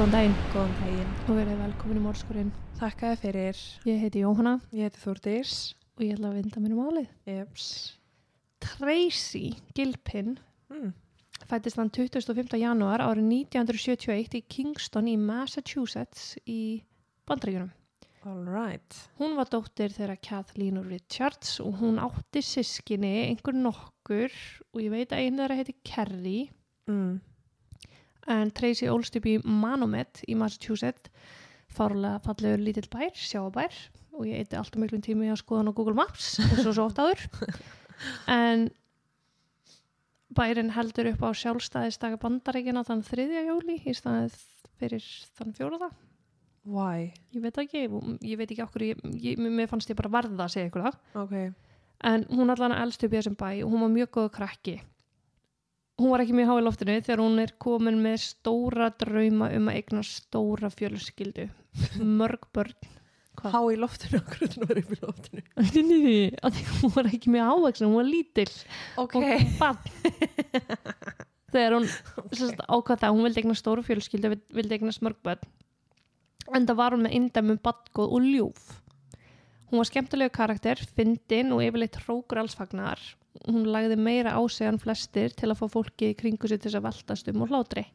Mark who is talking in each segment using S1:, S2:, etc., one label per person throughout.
S1: Góðan daginn
S2: Góðan daginn.
S1: og verið velkomin í Mórskurinn.
S2: Þakkaði fyrir.
S1: Ég heiti Jóhanna
S2: Ég heiti Þórdís.
S1: og ég ætla að vinda mér um álið.
S2: Jeps.
S1: Tracy Gilpin
S2: Mm.
S1: fættist hann 25. janúar árið 1971 í Kingston í Massachusetts í Bandaríkjunum.
S2: All right.
S1: Hún var dóttir þeirra Kathleen Richards og hún átti sískinni einhver nokkur og ég veit að einu þeirra heiti Kerry
S2: Mm.
S1: En Tracy ólst upp í Manomet í Massachusetts fárlega fallegur lítill bær, sjáabær og ég eiti alltaf miklum tími að skoða hann á Google Maps eins og svo oft áður en bærin heldur upp á sjálfstæðistaka bandaríkina þann 3. júli í staðið fyrir þann fjóraða
S2: Why?
S1: ég veit ekki, ég veit ekki okkur ég, ég, mér fannst ég bara verða að segja ykkur það
S2: Ok.
S1: en hún allan elst upp í þessum bæ og hún var mjög góð krakki hún var ekki mjög há í loftinu þegar hún er komin með stóra drauma um að eigna stóra fjölskyldu mörg börn Hvað?
S2: Há í loftinu, okkur að vera upp í loftinu.
S1: Hún var ekki mjög ávexin hún var lítill
S2: Ok.
S1: og bann þegar hún okay. ákvað það, hún vildi eigna stóra fjölskyldu vild- vildi eigna smörg börn en það var hún með indæmum badgóð og ljúf hún var skemmtilegu karakter fyndin og yfirleitt hrókur allsfagnar hún lagði meira á sig en flestir til að fá fólki í kringu sig til þess að veltast um og hlátri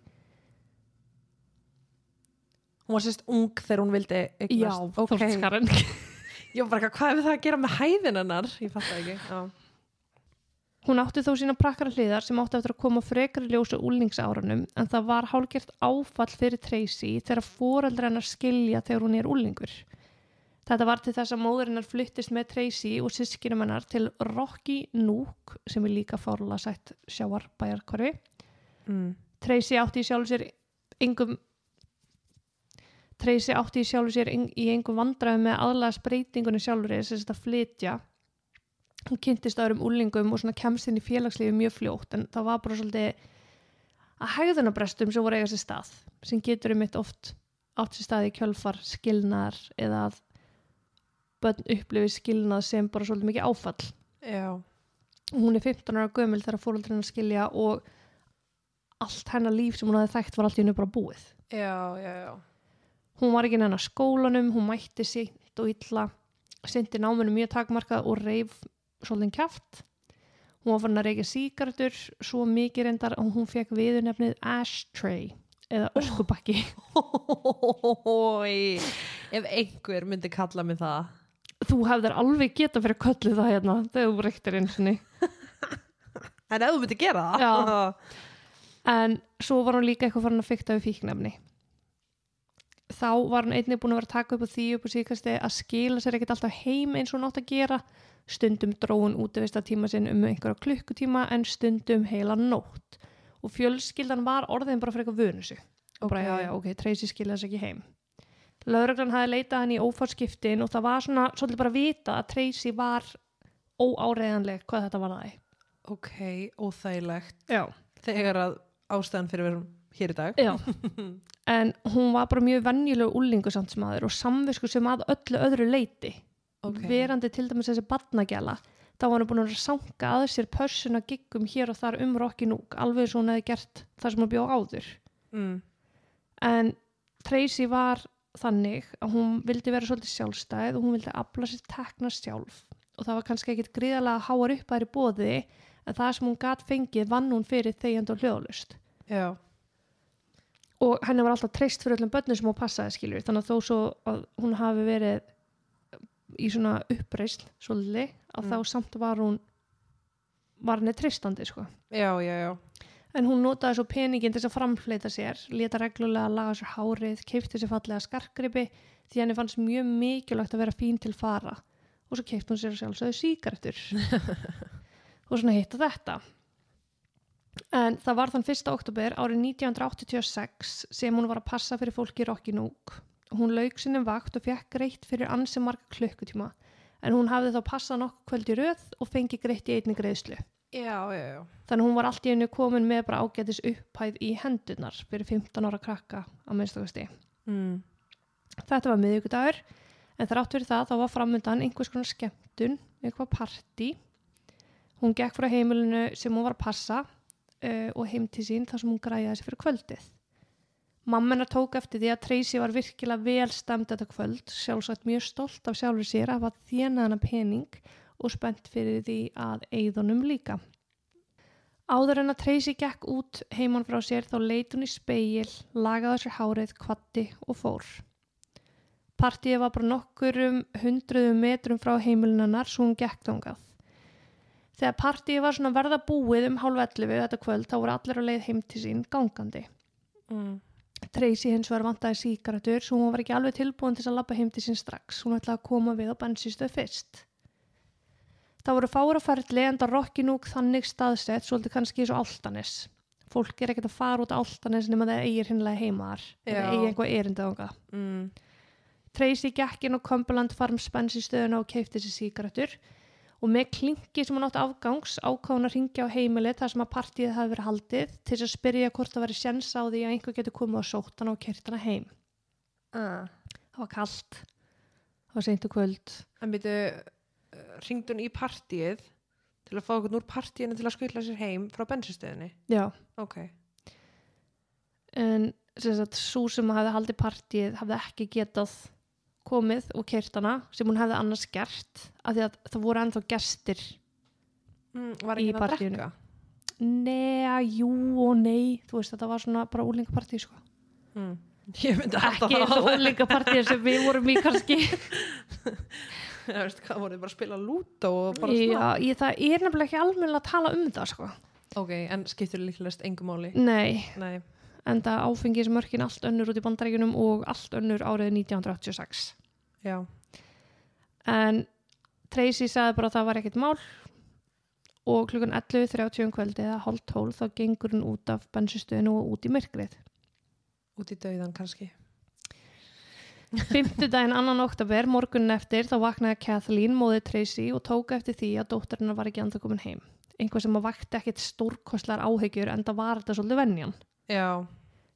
S2: Hún var sérst ung þegar hún vildi eignast. ok.
S1: þórskarinn
S2: Ég var bara, hvað hefur það að gera með hæðin hennar? Ég fatt það ekki. Já.
S1: Hún átti þó sína prakkara hliðar sem átti eftir að koma frekar í ljósu úlningsárunum en það var hálgert áfall fyrir Tracy þegar foreldra hennar skilja þegar hún er úlningur. Þetta var til þess að móðurinnar flyttist með Tracy og sískinum hennar til Rocky Nook sem er líka fárlega sætt sjáarbæjarkvarfi.
S2: Mm.
S1: Tracy átti í sjálfu sér engum Tracy átti í sjálfu sér í engum vandræðum með aðlaðast breytingunni sjálfur þess að flytja hún kynntist öðrum úlingum og svona kemst inn í félagslífi mjög fljótt en það var bara svolítið að hegðunabrestum sem voru eiga sér stað sem getur um mitt oft átt sér stað í kjölfar skilnaðar eða að börn upplifi skilnað sem bara svolítið mikið áfall
S2: Já.
S1: hún er 15 ára gömul þegar fóröldurinn skilja og allt hennar líf sem hún hafði þekkt var allt í hennu bara búið
S2: Já, já, já.
S1: hún var ekki nennar skólanum, hún mætti sínt og illa sindi náminu mjög takmarkað og reif svolítið kæft hún var fann að reykja síkartur svo mikið reyndar að hún fekk viðurnefnið ashtray eða öskubakki
S2: Ói. Ef einhver myndi kalla mig það.
S1: Þú hefðir alveg geta fyrir köllið það hérna þegar þú reyktir eins og
S2: En ef þú myndi gera það.
S1: En svo var hún líka eitthvað farin að fykta við fíknefni. Þá var hún einnig búin að vera að taka upp á því upp á síkasti að skila sér ekkert alltaf heim eins og hún átt að gera. Stundum dróun útivist að tíma sinn um einhverja klukkutíma en stundum heila nótt. Og fjölskyldan var orðin bara fyrir eitthvað vönu sig og bara
S2: Ok.
S1: já já ok, Tracy skilja þess ekki heim Lögreglan hafði leitað hann í ófarskiptin og það var svona svolítið bara að vita að Tracy var óáreiðanleg hvað þetta var það
S2: Ok, óþægilegt.
S1: Já,
S2: Þegar að ástæðan fyrir verum hér í dag.
S1: Já, en hún var bara mjög venjulegu úlingu samt sem aður og samvisku sem að öllu öðru leiti.
S2: Ok.
S1: Verandi til dæmis þessi badnagjala, þá var hún búin að sanga að sér pörsuna giggum hér og þar um Rocky Nook, alveg svo hún hefði gert það sem hún bjóð áður.
S2: Mm.
S1: En Tracy var þannig að hún vildi vera svolítið sjálfstæð og hún vildi afla sér tekna sjálf og það var kannski ekkit gríðarlega háar upp í bóði en það sem hún gat fengið vann hún fyrir þegjand og hljóðlust.
S2: Já.
S1: og henni var alltaf treyst fyrir öllum börnum sem hún passaði skiljur þannig að þó svo að hún hafi verið í svona uppreist svolítið að
S2: Mm.
S1: þá samt var hún var henni treystandi sko
S2: Já, já, já.
S1: En hún notaði svo peningin til að framfleita sér leta reglulega að laga sér hárið keipti sér fallega skarkgripi því henni fannst mjög mikilvægt að vera fín til fara. Og svo keipti hún sér sjálfsögðu síkaretur og svona hitt og þetta. En það var þann 1. oktober árið 1986 sem hún var að passa fyrir fólki í Rocky Nook. Hún lauk sinni vakt og fekk greitt fyrir ansi marga klukkutíma. En hún hafði þá passað nokkuð kvöldi röð og fengi greitt í einni greiðslu
S2: Já, já, já.
S1: þannig hún var allt í hennu komin með bara ágætis upphæð í hendurnar fyrir 15 ára krakka á minnstakosti
S2: Mm.
S1: þetta var miðvíkudagur en þrátt fyrir það þá var framöndan einhvers konar skemmtun eitthvað partí hún gekk frá heimilinu sem hún var að passa uh, og heim til sín þar sem hún græjaði sig fyrir kvöldið Mammina tók eftir því að Tracy var virkilega vel stemt þetta kvöld, sjálfsagt mjög stolt af sjálfur sér að hafa þjena hana pening og spennt fyrir því að eigðunum líka. Áður en að Tracy gekk út heimann frá sér þá leit hún í speil, lagaði sér hárið, kvatti og fór. Partíið var bara nokkur um hundruðum metrum frá heimilinanar svo hún gekk þangað. Þegar partíið var svona verða búið um hálf 11 þetta kvöld þá voru allir á leið heim til sín gangandi.
S2: Mm.
S1: Tracy hins vegar vantaði síkaratur svo hún var ekki alveg tilbúin til að labba heim til sín strax. Hún ætlaði að koma við á bensinstöð fyrst. Það voru fára ferli en það rokki núk þannig staðsett svolítið kannski eins og áltanis. Fólk er ekkert að fara út á áltanis nema það eigir hinnlega heimar eða
S2: Já.
S1: eigi einhvað erindið ánga.
S2: Mm.
S1: Tracy gekk inn á Cumberland Farms bensinstöðuna og keipti sér síkaratur og með klinki sem hún átti afgangs ákvað hún að ringja á heimilið þar sem að partíið hafi verið haldið til þess að spyrja hvort það væri sjens á því að einhver getur komið og sótt hana og kert hana heim.
S2: Ah.
S1: Það var kallt. Það var seintu kvöld.
S2: En byrju, ringd hún í partíið til að fá okkur úr partíinu til að skvilla sér heim frá bensinstöðinni?
S1: Já.
S2: Ok.
S1: En sem sagt, svo sem hafði haldið partíið hafði ekki getað komið og kert hana sem hún hefði annars gert af því að það voru ennþá gestir.
S2: Mm,
S1: Í partíinu. Nei, jú og nei. Þú veist, þetta var svona bara úlingapartíð, sko.
S2: Mm.
S1: Ekki úlingapartíð sem við vorum í kannski.
S2: Það voruð bara að spila lúta og bara
S1: Já,
S2: svona.
S1: ég, það er nefnilega ekki almennilega að tala um það, sko.
S2: Ok, en skiptur líklegast engum máli?
S1: Nei,
S2: Nei.
S1: en það áfengismörkin allt önnur út í bandaríkunum og allt önnur árið 1986.
S2: Já.
S1: En Tracy sagði bara að það var ekkert mál og klukkan 11.30 um kvöldi eða hálf 12 þá gengur hún út af bensinstöðinu og út í myrkrið.
S2: Út í dauðan kannski.
S1: Fymtudaginn annan oktober, morgunin eftir, þá vaknaði Kathleen, móðið Tracy og tók eftir því að dótturinnar var ekki anda komin heim. Einhvað sem að vakti ekkit stórkostlar áhegjur en það var þetta svolítið venjan.
S2: Já.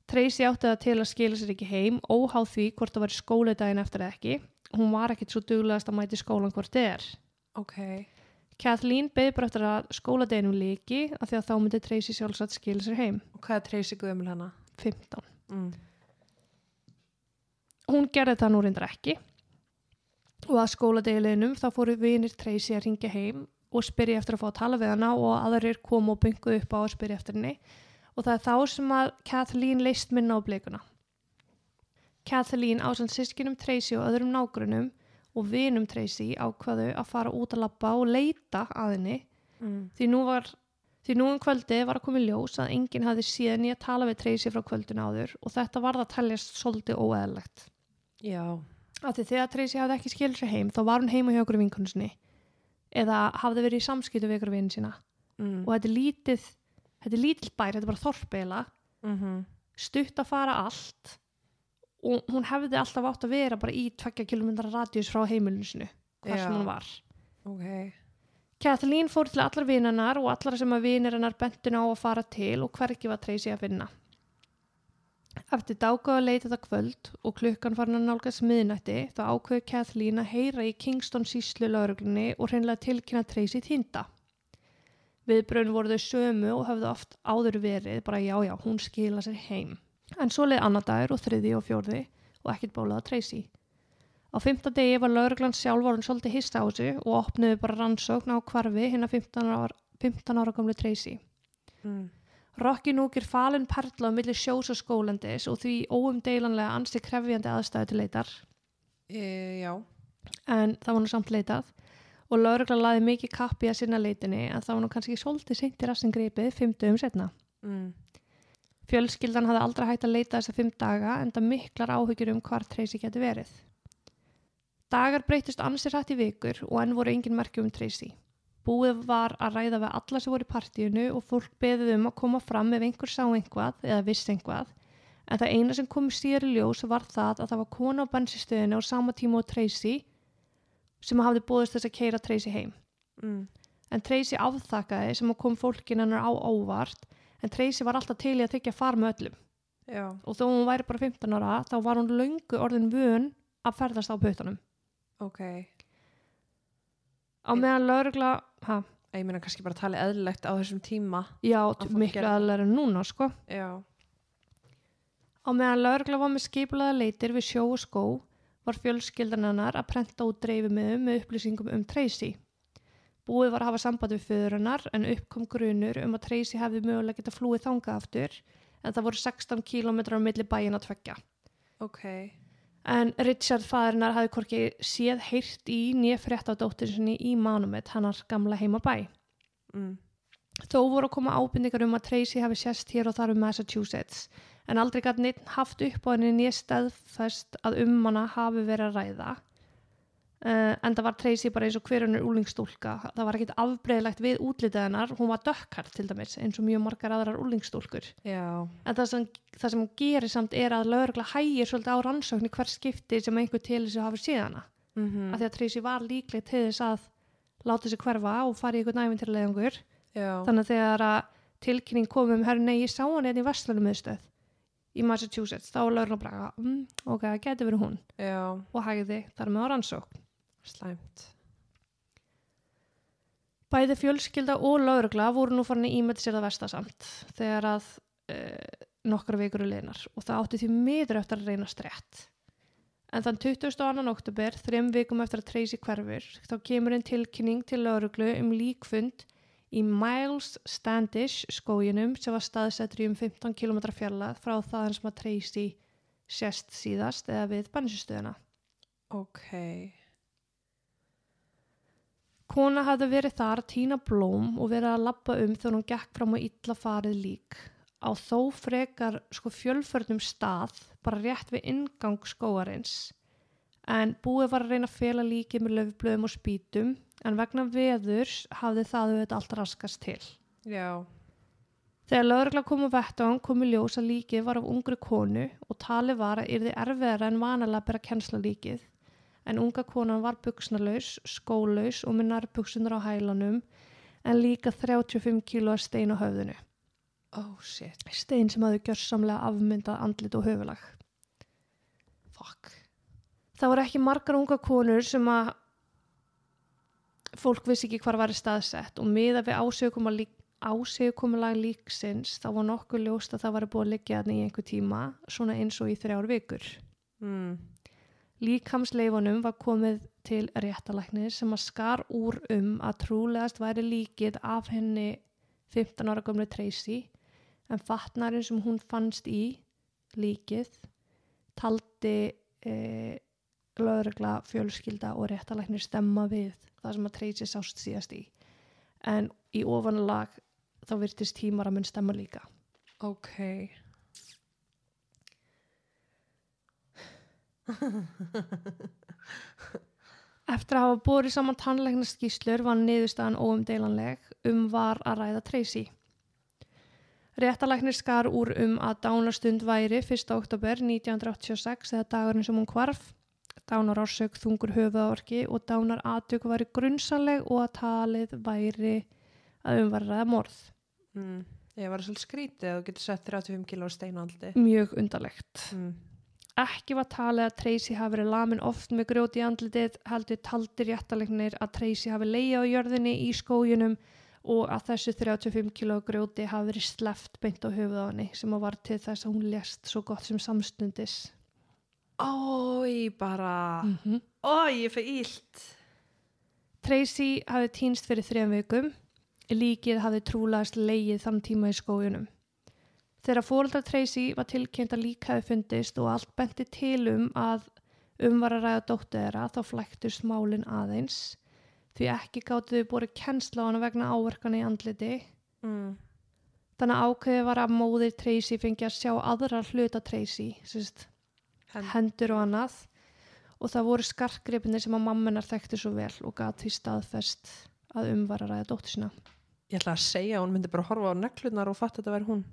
S1: Tracy átti það til að skila sér ekki heim, óháð því hvort það var skóledaginn eftir eða ekki. Hún var ekkit svo duglegast að mæti skólan hvort þið er.
S2: Ok.
S1: Kathleen beði bara eftir að skóladeginum líki af því að þá myndi Tracy sjálfsagt skila sér heim.
S2: Og hvað er Tracy Guðmul hana?
S1: 15.
S2: Mm.
S1: Hún gerði það nú reyndar ekki og að skóladegileginum þá fóru vinir Tracy að ringja heim og spyrja eftir að fá að tala við hana og aðrir komu og bynguðu upp á að spyrja eftir henni og það er þá sem að Kathleen leist minna á blikuna. Kathleen ásand sískinum Tracy og öðrum nágrunum og vinum Tracy ákvaðu að fara út að labba og leita að henni
S2: Mm.
S1: því nú var því nú um kvöldi var að koma í ljós að enginn hafði síðan í að tala við Tracy frá kvöldun áður og þetta var það að teljast svolítið óeðlegt.
S2: Já.
S1: Af því þegar Tracy hafði ekki skilur sér heim þá var hún heima hjá okkur vinkonu sinni eða hafði verið í samskiptu við ykkur vinn sína
S2: Mm.
S1: og þetta er lítið þetta er lítill bær, þetta er bara þorpeila
S2: Mm -hmm.
S1: stutt að fara allt og hún hefði alltaf átt að vera bara í 2 km radíus frá heimilinu sinu sem
S2: Já.
S1: hún var.
S2: Ok.
S1: Kathleen fór til allar vinarnar og allar sem að vinir hennar bentinu á að fara til og hvergi var Tracy að finna. Eftir dágáða leit þetta kvöld og klukkan farin að nálgast miðnætti þá ákveði Kathleen að heyra í Kingston síslu lauruglunni og hreinlega tilkynna Tracy týnda. Viðbröðin voru þau sömu og höfðu oft áður verið bara já já, hún skila sér heim. En svo leið annar dagur og þriði og fjórði og ekkert bólaða Tracy. Á fymta degi var lauruglan sjálf orðin svolítið hissa á þessu og opnuðu bara rannsókn á hvarfi hinn að 15 ára, 15 ára gamlu Tracy.
S2: Mm.
S1: Rocky Nook er falin perla á milli sjós og skólendis og því óumdeilanlega ansi krefjandi aðstæðu til leitar
S2: E, já.
S1: en það var nú samt leitað og lauruglan laði mikið kappi að sinna leitinni en það var nú kannski svolítið seint í rassin gripið fimm dögum setna.
S2: Mm.
S1: Fjölskyldan hafði aldrei hægt að leita þessa fimm daga en það miklar áhyggjur um hvar Tracy geti verið. Dagar breytist ansir hætt í vikur og enn voru engin merki um Tracy. Búið var að ræða við alla sem voru í partíinu og fólk beðið um að koma fram ef einhver sá einhvað eða viss einhvað en það eina sem kom síður í ljós var það að það var kona á bensinstöðinu á sama tíma og Tracy sem hafði búist þess að keira Tracy heim.
S2: Mm.
S1: En Tracy afþakkaði sem kom fólkin hennar á óvart en Tracy var alltaf til í að þykja far með öllum
S2: Já.
S1: og þó hún væri bara 15 ára þá var hún löngu orðin vön að ferðast á puttunum.
S2: Ok.
S1: Á meðan laurugla, ha,
S2: Ég meina kannski bara tala eðlilegt á þessum tíma.
S1: já, miklu aðlega en núna, sko.
S2: Já.
S1: Á meðan laurugla var með skipulaða leitir við sjó og skó var fjölskyldan hennar að prenta út dreifimiðum með upplýsingum um Tracy. Búið var að hafa samband við föður hennar en uppkom grunur um að Tracy hefði mögulega geta flúið þanga aftur en það voru 16 km á milli bæin að tveggja.
S2: Ok.
S1: En Richard fæðurinnar hafði hvorki séð heyrt í nýja frétt á dóttir sinni í Manumet, hannar gamla heima bæ.
S2: Mm.
S1: Þó voru að koma ábyrningar um að Tracy hafi sérst hér og þar um Massachusetts en aldrei gæti neitt haft upp á henni nýja staðfest að um hana hafi verið að ræða. Uh, en það var Tracy bara eins og hverjunur úlingstúlka. Það var ekkit afbreyðlegt við útlitið hennar. Hún var dökkart til dæmis eins og mjög margar aðrar úlingstúlkur.
S2: Já.
S1: En það sem, það sem hún gerir samt er að lögregla hægir svolítið á rannsóknir hver skipti sem einhver til þessu hafi síðana.
S2: Mm -hmm.
S1: Af því að Tracy var líkleg til þess að láta sig hverfa og fara í einhvern æfintirlegangur.
S2: Já.
S1: Þannig að þegar að tilkynning kom um, herru nei, ég sá hann hérna í Vestlunumöðstöð í Massachusetts, þá var lögregla bara, mm, ok, geti verið hún
S2: Já.
S1: og hægði þar með á rannsókn.
S2: Slæmt.
S1: Bæði fjölskylda og lögregla voru nú farin að ímæti sér það vestasamt þegar að e, nokkra vikur er liðnar og það átti því miður eftir að reyna strétt. En þann 22. oktober, þrem vikum eftir að Tracy hverfur, þá kemur einn tilkynning til lögreglu um líkfund í Miles Standish skóginum sem var staðsettur í um 15 km fjallað frá það sem að Tracy sérst síðast eða við bannisistöðuna.
S2: Ok.
S1: Kona hafði verið þar að týna blóm og verið að lappa um þegar hún gekk fram á illa farið lík. Á þó frekar sko fjölförnum stað, bara rétt við ingang skóarins. En búið var að reyna að fela líkið með löfblöðum og spýtum, en vegna veðurs hafði það auðvitað allt raskast til.
S2: Já.
S1: Þegar lögregla kom á vettvang kom í ljós að líkið var af ungri konu og tali var að yrði erfiðara en vanalega að bera kennsla líkið en unga konan var buksnalaus, skólaus og með nærbuksunar á hælanum en líka 35 kíló að stein á höfðinu.
S2: Oh shit.
S1: Stein sem hafði gjörsamlega afmyndað andlit og höfulag.
S2: Fuck.
S1: Það voru ekki margar unga konur sem að fólk vissi ekki hvar var staðsett og miða við ásegjukomulag líksins þá var nokkuð ljóst að það var búið að liggja þarna í einhver tíma svona eins og í þrjár vikur.
S2: Mm.
S1: Líkamsleifunum var komið til réttalæknir sem að skar úr um að trúlegast væri líkið af henni 15 ára gömlu Tracy en fatnarinn sem hún fannst í líkið taldi e, lögregla, fjölskylda og réttalæknir stemma við það sem að Tracy sást síðast í en í ofanlag þá virtist tímaramun stemma líka.
S2: Ok.
S1: Eftir að hafa borið saman tannleiknaskíslur var niðurstaðan óumdeilanleg um var að ræða Tracy. Réttalæknir skar úr um að dánarstund væri 1. oktober 1986 eða dagurinn sem hún kvarf. Dánar ársök þungur höfuðaorki og dánar aðtök væri grunnsanleg og að talið væri að umvarraða morð.
S2: Mm. Ég var svolítið skrítið að þú getur sett 35 kíló steinu aldi.
S1: Mjög undarlegt.
S2: Mm.
S1: Ekki var talið að Tracy hafi verið lamin oft með grjóti í andlitið, heldur taldir réttalegnir að Tracy hafi leiði á jörðinni í skójunum og að þessu 35 kg grjóti hafi verið sleft beint á höfuð á henni sem var til þess að hún lést svo gott sem samstundis.
S2: Ói, bara.
S1: Mm -hmm.
S2: Ói, fyrir ílt.
S1: Tracy hafi týnst fyrir þrejum vikum. Líkið hafi trúlegast leið þann tíma í skójunum. Þegar fóreldra Tracy var tilkynnt að lík hafi fundist og allt benti til um að um var að ræða dóttu þeirra þá flæktust málin aðeins því ekki gáttu þau borið kennsla á hana vegna áverkana í andliti.
S2: Mm.
S1: Þannig ákveði var að móðir Tracy fengi að sjá aðra hluta Tracy,
S2: Hend.
S1: hendur og annað og það voru skarkgripinir sem að mammenar þekkti svo vel og því staðfest að um var að ræða dóttu sína.
S2: Ég ætla að segja að hún myndi bara horfa á neklunar og fatta að þetta væri hún.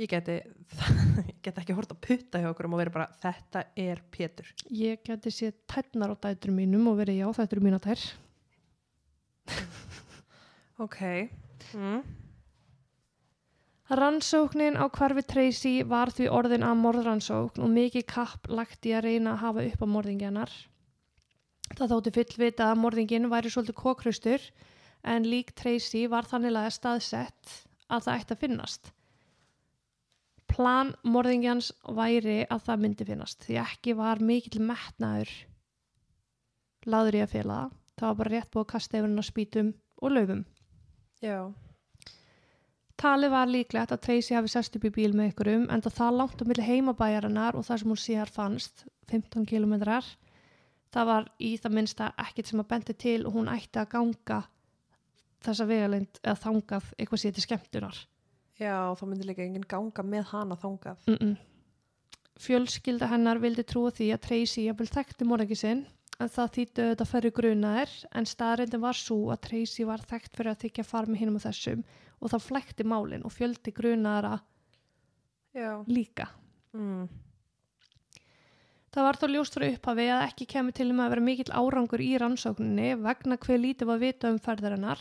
S2: Ég geti, ég geti ekki hort að putta hjá okkur og verið bara, þetta er Pétur.
S1: Ég geti séð tætnar á dættur mínum og verið já, þetta eru mína tær.
S2: Ok. Mm.
S1: Rannsóknin á hvarfi Tracy var því orðin að morðrannsókn og mikið kapp lagt í að reyna að hafa upp á morðingjanar. Það þótti fyllvita að morðingin væri svolítið kókraustur en lík Tracy var þannig að staðsett að það ætti að finnast. Plan morðingjans væri að það myndi finnast því ekki var mikill metnaður laður í að fela það. Það var bara rétt búið að kasta yfir hann á spýtum og laufum.
S2: Já.
S1: Talið var líklegt að Tracy hafi sest upp í bíl með ykkurum en það langt á milli heimabæjarinnar og það sem hún síðar fannst, 15 kilometrar, það var í það minnsta ekkit sem að bendi til og hún ætti að ganga þessa vegalind eða þangað eitthvað sér til skemmtunar.
S2: Já, þá myndi líka enginn ganga með hana þangað.
S1: Mm -mm. Fjölskylda hennar vildi trúa því að Tracy jafnvel þekkti morðingi sinn en það þýttu auðvitað fyrir grunaðir en staðrindin var svo að Tracy var þekkt fyrir að þykja far með hinum og þessum og það flækti málin og fjöldi grunaðara
S2: Já.
S1: líka.
S2: Mm.
S1: Það var þó ljóst frá upphafi að ekki kemur til um að vera mikill árangur í rannsókninni vegna hver lítið var vita um ferðarinnar.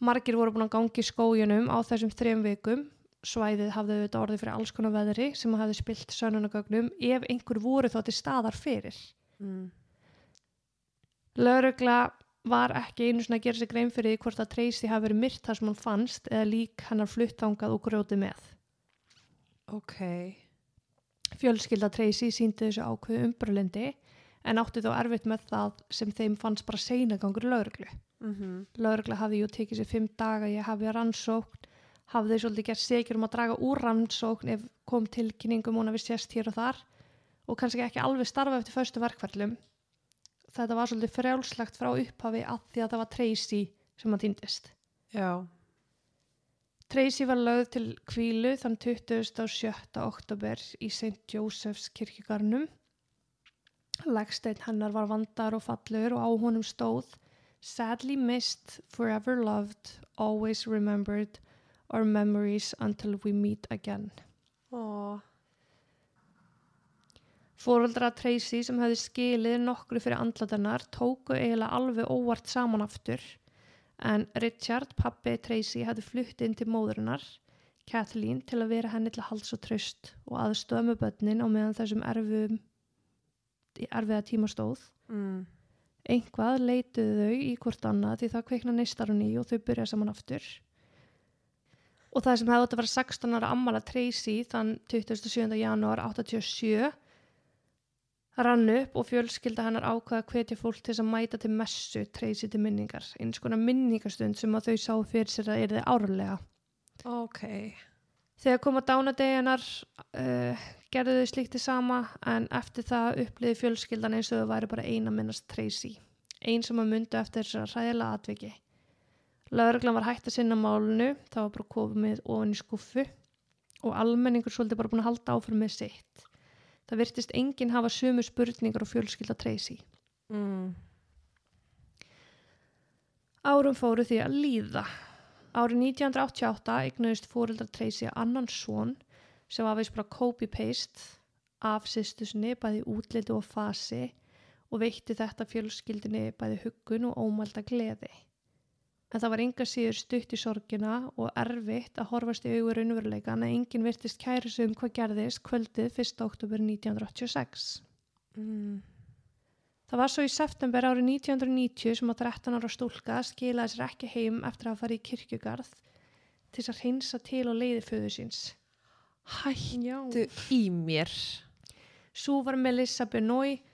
S1: Margir voru búin að gangi í skójunum á þessum þrejum vikum. Svæðið hafði auðvitað orðið fyrir alls konar veðri sem hafði spilt sönunagögnum ef einhver voru þá til staðar fyrir.
S2: Mm.
S1: Laurugla var ekki einu svona að gera sig grein fyrir því hvort að Tracy hafi verið myrt þar sem hún fannst eða lík hennar fluttangað og grjótið með.
S2: Ok.
S1: Fjölskylda Tracy síndi þessu ákveðu umbrölendi en átti þó erfitt með það sem þeim fannst bara seinagangur lauruglu.
S2: Mm -hmm.
S1: Laurugla hafði jú tekið sér fimm daga ég hafi rannsókn, hafði svolítið gert segjur um að draga úr rannsókn ef kom tilkynningum að við sést hér og þar og kannski ekki alveg starfa eftir föstu verkfærlum. Þetta var svolítið frjálslagt frá upphafi að því að það var Tracy sem að týndist.
S2: Já.
S1: Tracy var lögð til kvílu þann 27. oktober í St. Joseph's kirkjugarnum. Legsteinn hennar var vandar og fallur og á honum stóð Sadly missed, forever loved, always remembered, our memories until we meet again.
S2: Ó.
S1: Fóruldra Tracy sem hefði skilið nokkru fyrir andlatennar tóku eiginlega alveg óvart saman aftur en Richard, pappi Tracy, hefði flutt inn til móðurinnar, Kathleen, til að vera henni til hals og tröst og aðstöða með börnin á meðan þessum erfiða tíma stóð.
S2: Mm.
S1: Einhvað leituðu þau í hvort annað því það kveikna neistar hún í og þau byrja saman aftur. Og það sem hefði átt að vera 16 ára ammala Tracy þann 27. janúar 87 rann upp og fjölskylda hennar ákvaða að hvetja fólk til að mæta til messu Tracy til minningar. Eins konar minningastund sem að þau sá fyrir sér að erði árlega.
S2: Ok.
S1: Þegar koma dánadeginar uh, gerðu þau slíkti sama en eftir það uppliði fjölskyldan eins og þau væri bara eina minnast Tracy. Einn sem að myndu eftir þessara ræðilega atviki. Lauruglan var hægt að sinna málunu, það var bara komið ofan í skuffu og almenningur svolítið bara búin að halda áfram með sitt. Það virtist enginn hafa sömu spurningar og fjölskylda Tracy.
S2: Mm.
S1: Árum fóru því að líða. Árið 1988 eignuðist fóreldrar Tracy annan son sem var veist bara copy-paste af sýstusni bæði útliti og fasi og veitti þetta fjölskyldinni bæði huggun og ómælda gleði. En það var enga síður stutt í sorgina og erfitt að horfast í augur unnveruleikan að enginn virtist kæri sig um hvað gerðist kvöldið 1. oktober 1986.
S2: Mm.
S1: Það var svo í september árið 1990 sem að 13 ára stúlka skilaði sér ekki heim eftir að fara í kirkjugarð til þess að hreinsa til og leiði föðu síns.
S2: Hættu í mér.
S1: Svo var Melissa Benoit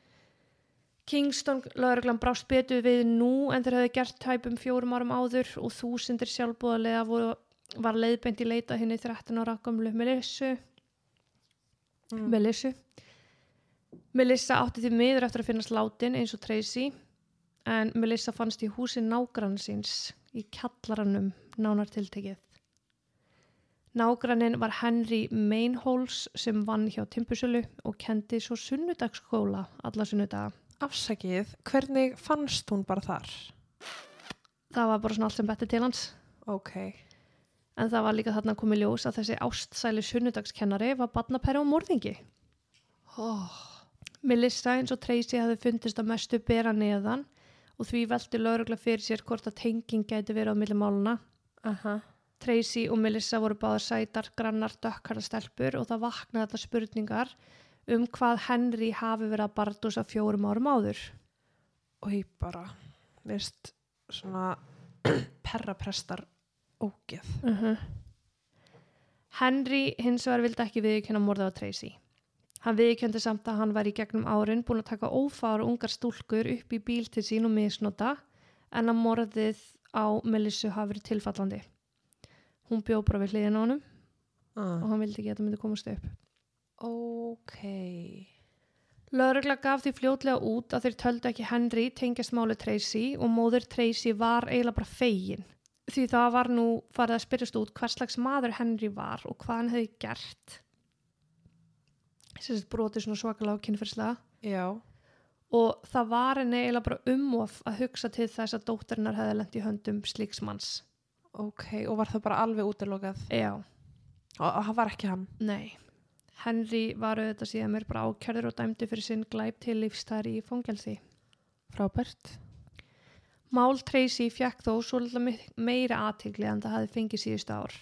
S1: Kingston lauruglan brást betur við nú en þeir hefði gert tæpum fjórum árum áður og þúsindir sjálfbúðarlega voru, var leiðbeint í leita henni 13 ára gamlu Melissu.
S2: Mm.
S1: Melissu. Melissa átti því miður eftir að finnast látin eins og Tracy en Melissa fannst í húsi nágrann síns í kjallaranum nánar tiltekið. Nágrannin var Henry Mainholes sem vann hjá Timpusölu og kendi svo sunnudagsskóla alla sunnudaga.
S2: Afsakið, hvernig fannst hún bara þar?
S1: Það var bara svona allt sem betti til hans.
S2: Ok.
S1: En það var líka þarna komið ljós að þessi ástsæli sunnudagskennari var badnapæri og morðingi.
S2: Oh.
S1: Melissa eins og Tracy hafði fundist að mestu bera neðan og því veldi laurugla fyrir sér hvort að tenging gæti verið á milli máluna.
S2: Aha.
S1: Tracy og Melissa voru báðar sætar, grannar, dökkarða stelpur og það vaknaði þetta spurningar um hvað Henry hafi verið að bardúsa fjórum árum áður.
S2: Og ég bara, veist, svona perraprestar ógeð.
S1: Uh Henry hins vegar vildi ekki viðkjöna morða á Tracy. Hann viðkjöndi samt að hann var í gegnum árin búin að taka ófára ungar stúlkur upp í bíl til sín og misnota en að morðið á Melissu hafi verið tilfallandi. Hún bjó bara við hliðin á honum og
S2: uh.
S1: hann vildi ekki að það myndi komast upp.
S2: ok
S1: Lögregla gaf því fljótlega út að þeir töldu ekki Henry tengjast máli Tracy og móður Tracy var eiginlega bara fegin. Því það var nú farið að spyrjast út hvers slags maður Henry var og hvað hann hefði gert. Sérst brotið svona svakalega á kynferðslega.
S2: já,
S1: Og það var henni eiginlega bara umvof að hugsa til þess að dótturinnar hefði lent í höndum slíks manns.
S2: Ok og var það bara alveg útilokað
S1: Já,
S2: og og það var ekki hann
S1: nei. Henry var auðvitað síðan mér bara ákjörður og dæmdi fyrir sinn glæp til lífstæri í fangelsi.
S2: frábært
S1: Mál Tracy fjekk þó svolítið meira aðtegli en það hafi fengið síðustu ár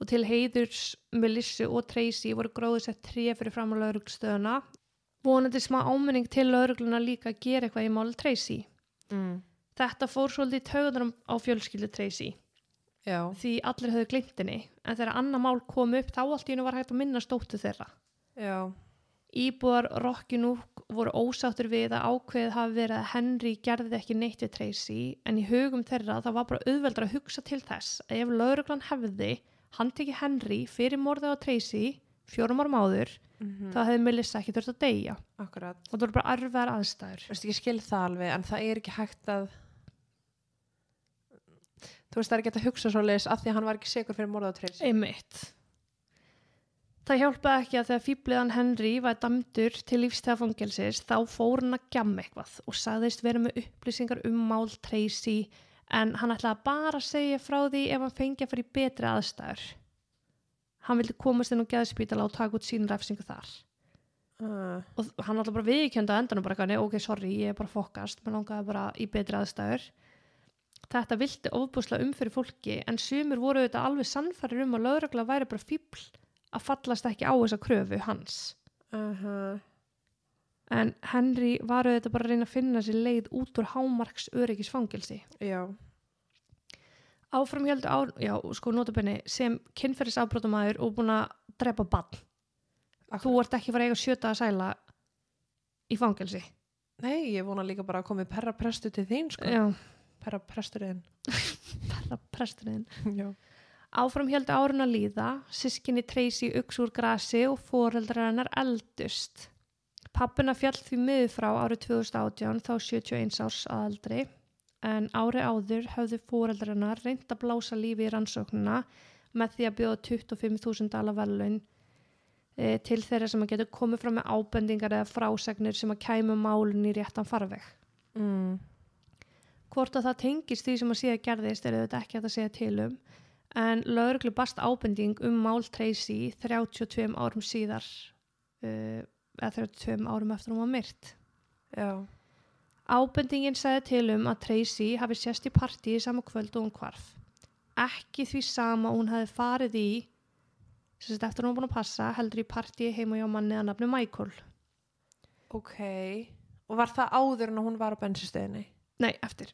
S1: og til heiðurs Melissu og Tracy voru gróðið sett tré fyrir fram á laurugstöðuna vonandi smá áminning til laurugluna líka að gera eitthvað í mál Tracy.
S2: mm.
S1: Þetta fór svolítið töðunum á fjölskyldu Tracy
S2: já,
S1: því allir höfðu gleymt henni. En þegar annar mál kom upp þá allt í hennu var hægt að minna stóttu þeirra.
S2: já,
S1: Íbúar Rockinúk voru ósáttur við að ákveðið hafi verið að Henry gerði ekki neitt við Tracy en í hugum þeirra það var bara auðveldra að hugsa til þess að ef lauruglan hefði handtekið Henry fyrir morðið á Tracy fjórum árum áður
S2: mm
S1: þá hefði Melissa ekki þurft að deyja.
S2: Akkurat.
S1: Og það voru bara arfæðar aðstæður.
S2: Ég skil það alveg, en það er ekki hægt að þú veist, það er ekki að hugsa svo leis að því að hann var ekki segur fyrir morða á treysi.
S1: Einmitt. Það hjálpaði ekki að þegar fýbliðan Henry var damdur til lífstæðafangelsis þá fór hann að gjamma eitthvað og sagðist vera með upplýsingar um mál Tracy en hann ætlaði bara að segja frá því ef hann fengi að fara í betri aðstæður. Hann vildi komast inn á geðspítala og taka út sín refsingu þar.
S2: Uh,
S1: Og hann ætlaði bara viðkjönda á endanum bara ok, sorry, ég er bara fokast, mér langaði bara í betri aðstæður. Þetta vildi ofbúslega um fyrir fólki en sumir voru auðvitað alveg sannfærir um að lögregla væri bara fíbl að fallast ekki á þessa kröfu hans.
S2: uh -huh.
S1: En Henry var auðvitað bara að reyna að finna sér leið út úr hámarks öryggisfangelsi.
S2: Já,
S1: Áfram heldur á, já, sko notabenni, sem kynferðisafbrótamæður og búin að drepa bann. Þú ert ekki fara að eiga sjöta að sæla í fangelsi.
S2: Nei, ég vona líka bara að komi perra prestu til þín, sko.
S1: Já,
S2: Perra presturinn.
S1: perra presturinn.
S2: Já.
S1: Áfram heldur árun að líða, sískinni Tracy uks úr grasi og foreldrar hennar eldust. Pappina fjall því miður frá árið 2018 þá 71 árs aðaldri en ári áður höfðu foreldrar hennar reynd að blása lífi í rannsóknuna með því að bjóða 25.000 dala velun e, til þeirra sem að getur komið fram með ábendingar eða frásagnir sem að kæmu málun í réttan farveg.
S2: Mm.
S1: Hvort að það tengist því sem að síða gerðist er þetta ekki að segja til um en lögreglu bast ábending um mál Tracy 32 árum síðar uh, eða 32 árum eftir hún var myrt.
S2: Já.
S1: Ábendingin segði til um að Tracy hafi sést í partíi sama kvöld og hún hvarf. Ekki því sama hún hafi farið í sem sagt eftir hún var búin að passa heldur í partíi heima hjá manni að nafnu Michael.
S2: Ok. Og var það áður en hún var á bensinstöðinni?
S1: Nei, eftir.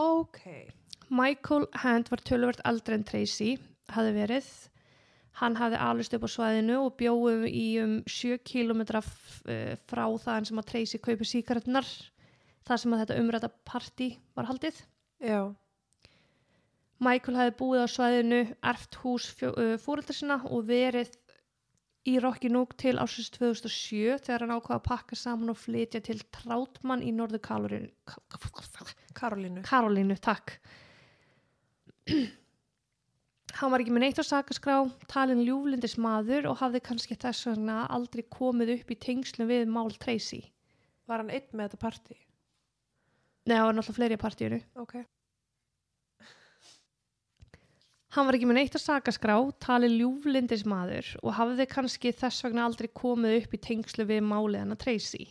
S2: Ok.
S1: Michael Hand var tölvert eldri en Tracy hafði verið. Hann hafði alist upp á svæðinu og bjóðum í um 7 km frá það sem að Tracy kaupi síkaretnar þar sem að þetta umræta party var haldið.
S2: Já.
S1: Michael hafði búið á svæðinu, erft hús fóreldra sinna og verið í Rocky Nook til ásins 2007 þegar hann ákvaða að pakka saman og flytja til Trátmann í Norður Karolínu.
S2: Karolínu.
S1: Karolínu, takk. Hann var ekki með neitt á sakaskrá, talin ljúflindis maður og hafði kannski þess vegna aldrei komið upp í tengslum við Mál Tracy.
S2: Var hann einn með þetta partí?
S1: Nei, það var náttúrulega fleiri í partíinu.
S2: Ok.
S1: Hann var ekki með neitt á sakaskrá, talin ljúflindis maður og hafði kannski þess vegna aldrei komið upp í tengslu við málið hennar Tracy.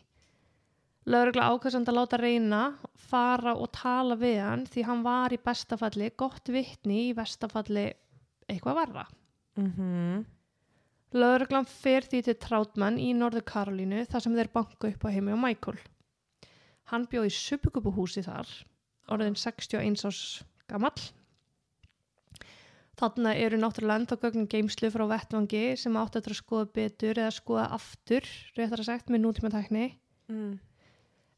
S1: Lögregla ákvæmsand að láta reyna, fara og tala við hann því hann var í bestafalli gott vittni í bestafalli eitthvað varra.
S2: Mm
S1: Lögreglan fer því til Trátmann í Norður Karolínu þar sem þeir banka upp á heimi á Michael. Hann bjóð í suppukupuhúsi þar, orðin 61 ás gamall. Þarna eru náttúrulega ennþá gögnin geimslu frá vettvangi sem átt eftir að skoða betur eða skoða aftur, réttar að sagt, með nútíma tækni.
S2: Mm.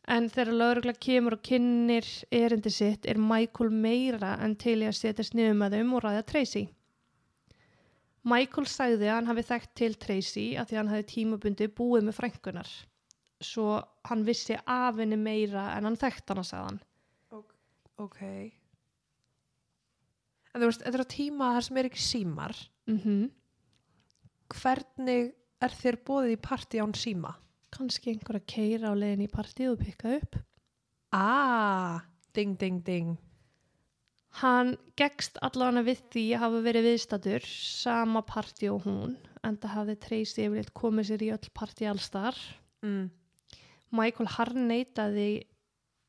S1: En þegar lögregla kemur og kynnir erindi sitt er Michael meira en til í að setjast niður með þeim og ræða Tracy. Michael sagði að hann hafi þekkt til Tracy að því að hann hafi tímabundi búið með frængunar. Svo hann vissi af henni meira en hann þekkt hana, sagði hann.
S2: Ok. En þú veist, þetta er á tíma þar sem er ekki símar.
S1: Mm
S2: Hvernig er þér bóðið í partí án síma?
S1: Kanski einhver að keira á leiðin í partíð og pikka upp.
S2: Ah, ding, ding, ding.
S1: Hann gegst allavega við því að hafa verið viðstatur sama partí og hún en það hafði Tracy yfirleitt komið sér í öll partí allstar.
S2: Mm.
S1: Michael harneitaði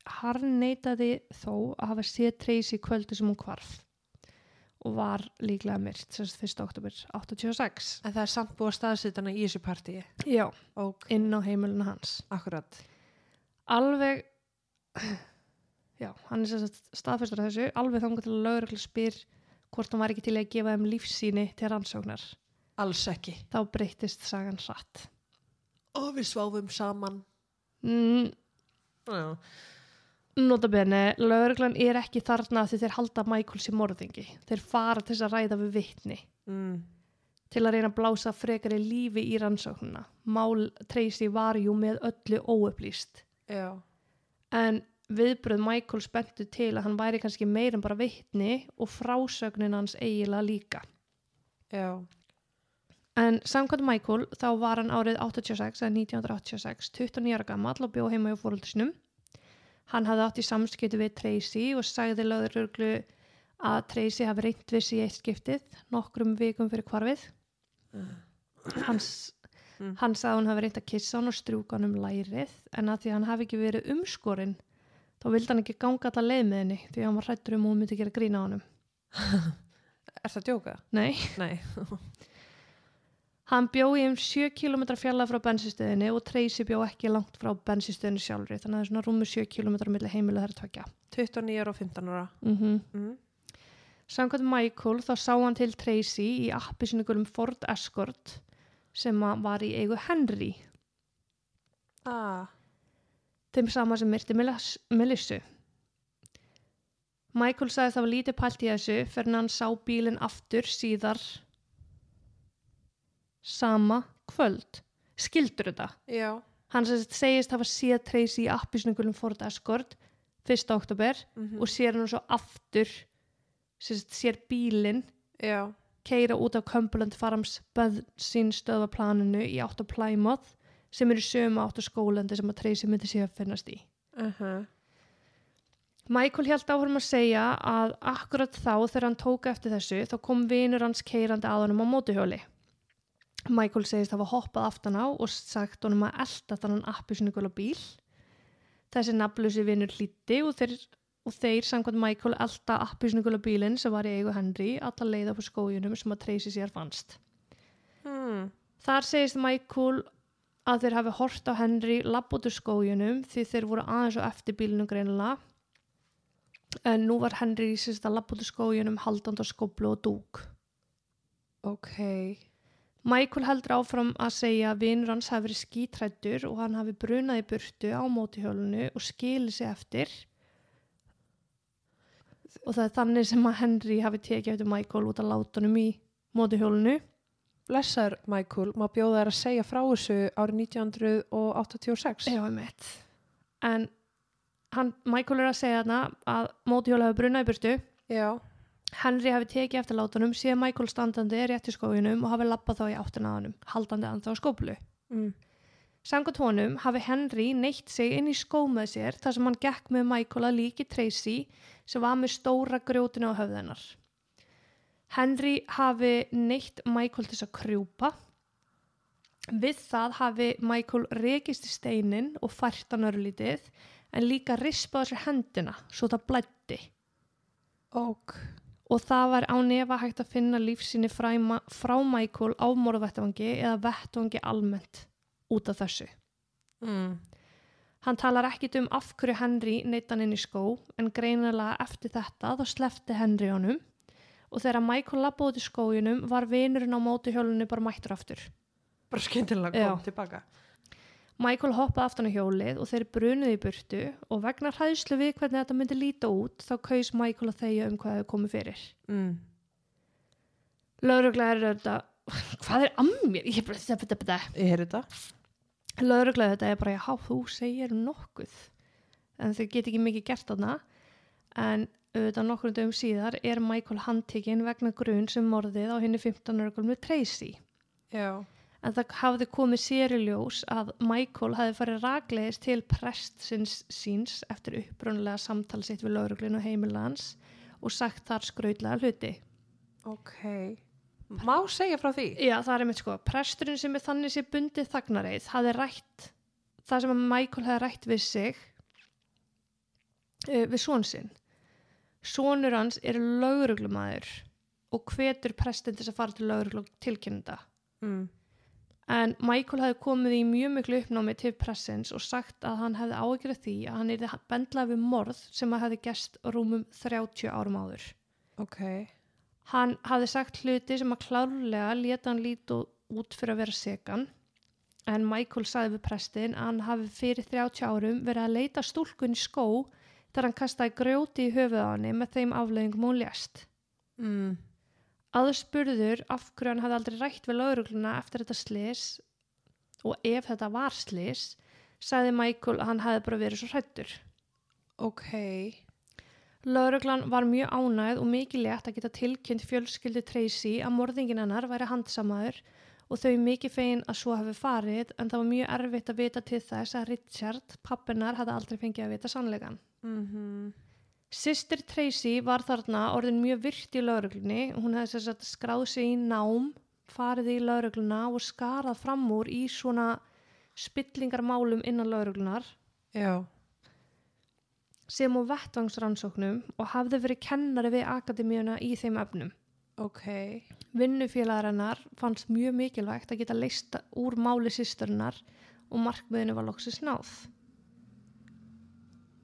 S1: harneitaði þó að hafa séð Tracy kvöldu sem hún kvarf og var líklega myrt semst 1. oktober 86
S2: En það er samt búið að staðsita hana í þessu partíi.
S1: Já,
S2: Ok,
S1: inn á heimilinu hans
S2: akkurat.
S1: alveg já, hann er semst staðfestur af þessu, alveg þangur til að lögreglu spyr hvort hann var ekki til að gefa þeim lífsýni til rannsóknar
S2: Alls ekki.
S1: þá breytist sagan satt
S2: Og við sváfum saman.
S1: mm,
S2: Já.
S1: Nota bene, lögreglan er ekki þarna því þeir halda Michael sem morðingi. Þeir fara til þess að ræða við vitni
S2: Mm.
S1: til að reyna að blása frekari lífi í rannsóknuna. Mál Tracy var jú með öllu óupplýst.
S2: Já.
S1: En viðbröð Michael spenntu til að hann væri kannski meir en bara vitni og frásögnin hans eiginlega líka.
S2: Já.
S1: En samkvæmt Michael þá var hann árið 86 eða 1986, 29 ára gammal og bjóð heima hjá fóröldisnum. Hann hafði átt í samskipti við Tracy og sagði löguruglu að Tracy hafi reynt við í eitt skiptið nokkrum vikum fyrir kvarfið. Hans,
S2: Mm.
S1: Hann sagði hún hafi reynt að kissa hann og strjúka hann um lærið en að því hann hafi ekki verið umskorinn þá vildi hann ekki ganga alla leið með henni því hann var hrættur um að hún myndi gera grína á honum.
S2: Er það að djóka?
S1: Nei.
S2: Nei.
S1: Hann bjó í um 7 km fjalla frá bensinstöðinni og Tracy bjó ekki langt frá bensinstöðinni sjálfri þannig að það er svona rúmi 7 km milli heimilu þær tvekja.
S2: 29 ára og 15 ára.
S1: Mm -hmm.
S2: Mm.
S1: Samkvæmt Michael þá sá hann til Tracy í appi sinni Ford Escort sem að var í eigu Henry,
S2: Ah.
S1: þeim sama sem myrti Melis- Melissu. Michael sagði það var lítið pælt í þessu fyrir hann sá bílinn aftur síðar sama kvöld. Skildur þetta?
S2: Já.
S1: Hann segist hafa séð Tracy í appisningulum Ford Escort 1. oktober
S2: Mm
S1: og sér hann svo aftur sagt sér bílinn
S2: Já.
S1: keira út af Cumberland Farms bensinstöðaplaninu í átt á Plymouth sem er í sömu átt á skólandi sem að Tracy myndi sé að finnast í.
S2: Uh -huh.
S1: Michael held áhrum að segja að akkurat þá þegar hann tók eftir þessu þá kom vinur hans keirandi að honum á mótuhjóli. Michael segist hafa hoppað aftan á og sagt honum að elda þannig appisningula bíl. Þessi nafnlusi vinur hlýtti og þeir, og þeir samkvæmt Michael elda appisningula bílinn sem var í eigu Henry alla leið upp á skójunum sem að Tracy sér fannst.
S2: Hmm.
S1: Þar segist Michael að þeir hafi hort á Henry úr skójunum því þeir voru aðeins og eftir bílinu greinilega en nú var Henry sérst að lapp út úr skójunum haldand á skoblu og dúk.
S2: Ok.
S1: Michael heldur áfram að segja að vinur hans hafi verið skítrættur og hann hafi brunað í burtu á mótihjólunu og skilið sig eftir og það er þannig sem að Henry hafi tekið eftir Michael út af látunum í mótihjólunu
S2: Blessaður, Michael, má bjóða þær að segja frá þessu árið 1986.
S1: Já, einmitt. En hann, Michael er að segja þarna að mótihjóla hefur brunað í burtu.
S2: Já.
S1: Henry hafi tekið eftir látunum, sé Michael standandi rétt í skójunum og hafi lappað þá í áttina að honum, haldandi að þá skóplu.
S2: Mm.
S1: Samkvæmt honum hafi Henry neitt sig inn í skó með sér þar sem hann gekk með Michael að líki Tracy sem var með stóra grjótinu á höfðunar. Henry hafi neitt Michael til þess að krjúpa. Við það hafi Michael rekist í steinin og fært hann örlítið en líka rispaði sér hendina svo það blætti.
S2: Ok.
S1: Og það var á nefa hægt að finna lífsýni frá, Michael á morðvettvangi eða vettvangi almennt út af þessu.
S2: Mm.
S1: Hann talar ekkit um af hverju Henry neitt hann inn í skó en greinilega eftir þetta þá slefti Henry honum og þegar Michael labba út í skóginum var vinurinn á mótuhjólunni bara mættur aftur.
S2: bara skyndilega
S1: Já.
S2: kom tilbaka
S1: Michael hoppaði aftan á hjólið og þeir brunuði í burtu og vegna hræðslu við hvernig þetta myndi líta út þá kaus Michael að þegja um hvað þau komið fyrir.
S2: mm.
S1: Lauruglega er þetta, hvað er að mér? Ég bara, þetta, þetta, þetta.
S2: ég heyrði þetta
S1: Lauruglega þetta er bara, já, þú segir nokkuð. En þau get ekki mikið gert þarna. En auðvitað nokkur dögum síðar er Michael handtekinn vegna grunn sem morðið á henni 15 ára með Tracy.
S2: já,
S1: En það hafði komið sér í ljós að Michael hafði farið raklegis til prestsins síns eftir uppbrunlega samtal sitt við lauruglun og heimilans og sagt þar skrautlega hluti.
S2: ok má segja frá því
S1: Já, það er einmitt sko. Presturinn sem er þannig sé bundið þagnareið hafði rætt það sem að Michael hafði rætt við sig uh, við són sinn. Sónur hans er lauruglumæður og hvetur prestin til að fara til lauruglu og tilkynna
S2: mm.
S1: En Michael hefði komið í mjög miklu uppnámi til pressins og sagt að hann hefði af því að hann er bendlað við morð sem að hefði gest rúmum 30 árum áður.
S2: ok,
S1: Hann hafði sagt hluti sem að klárlega leta hann lítu út fyrir að vera segan en Michael sagði við prestin að hann hafi fyrir 30 árum verið að leita stúlkun í skó þegar hann kastaði grjóti í höfuð á henni með þeim afleggingum hún lést.
S2: mm.
S1: Aðspurður af hverju hann hafði aldrei rætt við laurugluna eftir þetta slis og ef þetta var slis sagði Michael að hann hefði bara verið svo hrættur.
S2: ok
S1: Lauruglan var mjög ánægð og mikið létt að geta tilkynnt fjölskyldu Tracy að morðingin hennar væri handsamaður og þau mikið fegin að svo hafi farið en það var mjög erfitt að vita til þess að Richard, pappinar, hafði aldrei fengið að vita sannleikan.
S2: mm
S1: Sistir Tracy var þarna orðin mjög virt í lauruglunni. Hún hefði þess að skráð sig í nám, farið í laurugluna og skarað fram úr í svona spillingarmálum innan lauruglunar
S2: já,
S1: sem og vettvangsrannsóknum og hafði verið kennari við akademíuna í þeim efnum.
S2: ok
S1: Vinnufélagar hennar fannst mjög mikilvægt að geta leista úr máli sýsturinnar og markmiðinu var loksins náð.